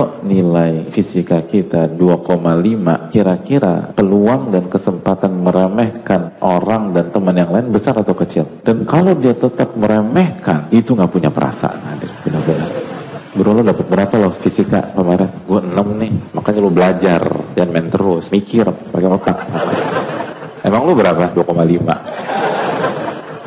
kalau nilai fisika kita 2,5 kira-kira peluang dan kesempatan meremehkan orang dan teman yang lain besar atau kecil dan kalau dia tetap meremehkan itu nggak punya perasaan hadir benar-benar Bro lo dapat berapa lo fisika kemarin? Gue 6 nih, makanya lo belajar dan main terus, mikir pakai otak. Emang lo berapa? 2,5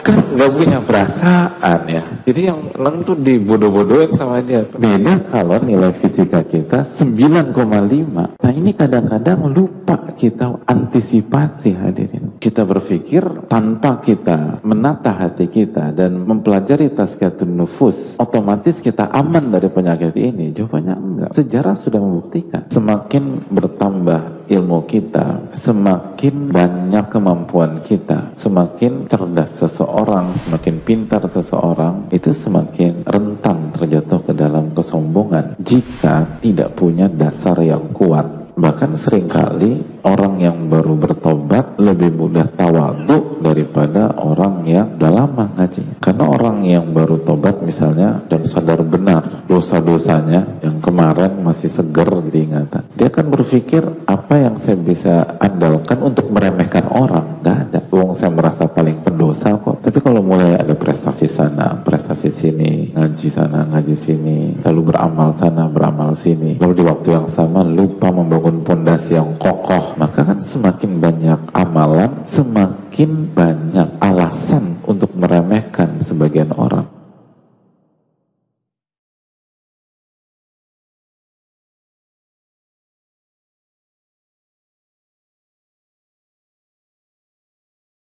kan nggak punya perasaan ya. Jadi yang neng tuh dibodoh-bodohin sama dia. Beda kalau nilai fisika kita 9,5. Nah ini kadang-kadang lupa kita antisipasi hadirin. Kita berpikir tanpa kita menata hati kita dan mempelajari tazkiyatun nufus, otomatis kita aman dari penyakit ini. Jawabannya enggak. Sejarah sudah membuktikan. Semakin bertambah ilmu kita, semakin banyak kemampuan kita, semakin cerdas seseorang, semakin pintar seseorang, itu semakin rentan terjatuh ke dalam kesombongan jika tidak punya dasar yang kuat. Bahkan sering kali orang yang baru bertobat lebih mudah tawadu daripada orang yang udah lama ngaji. Karena orang yang baru tobat misalnya dan sadar benar dosa-dosanya yang kemarin masih seger diingatan. Dia akan berpikir apa yang saya bisa andalkan untuk meremehkan orang. Gak ada. Uang saya merasa paling pendosa kok. Tapi kalau mulai ada prestasi sana, prestasi sini, ngaji sana, ngaji sini, lalu beramal sana, beramal sini. Lalu di waktu yang sama lupa membangun pondasi yang kokoh. Maka kan semakin banyak amalan, semakin banyak alasan untuk meremehkan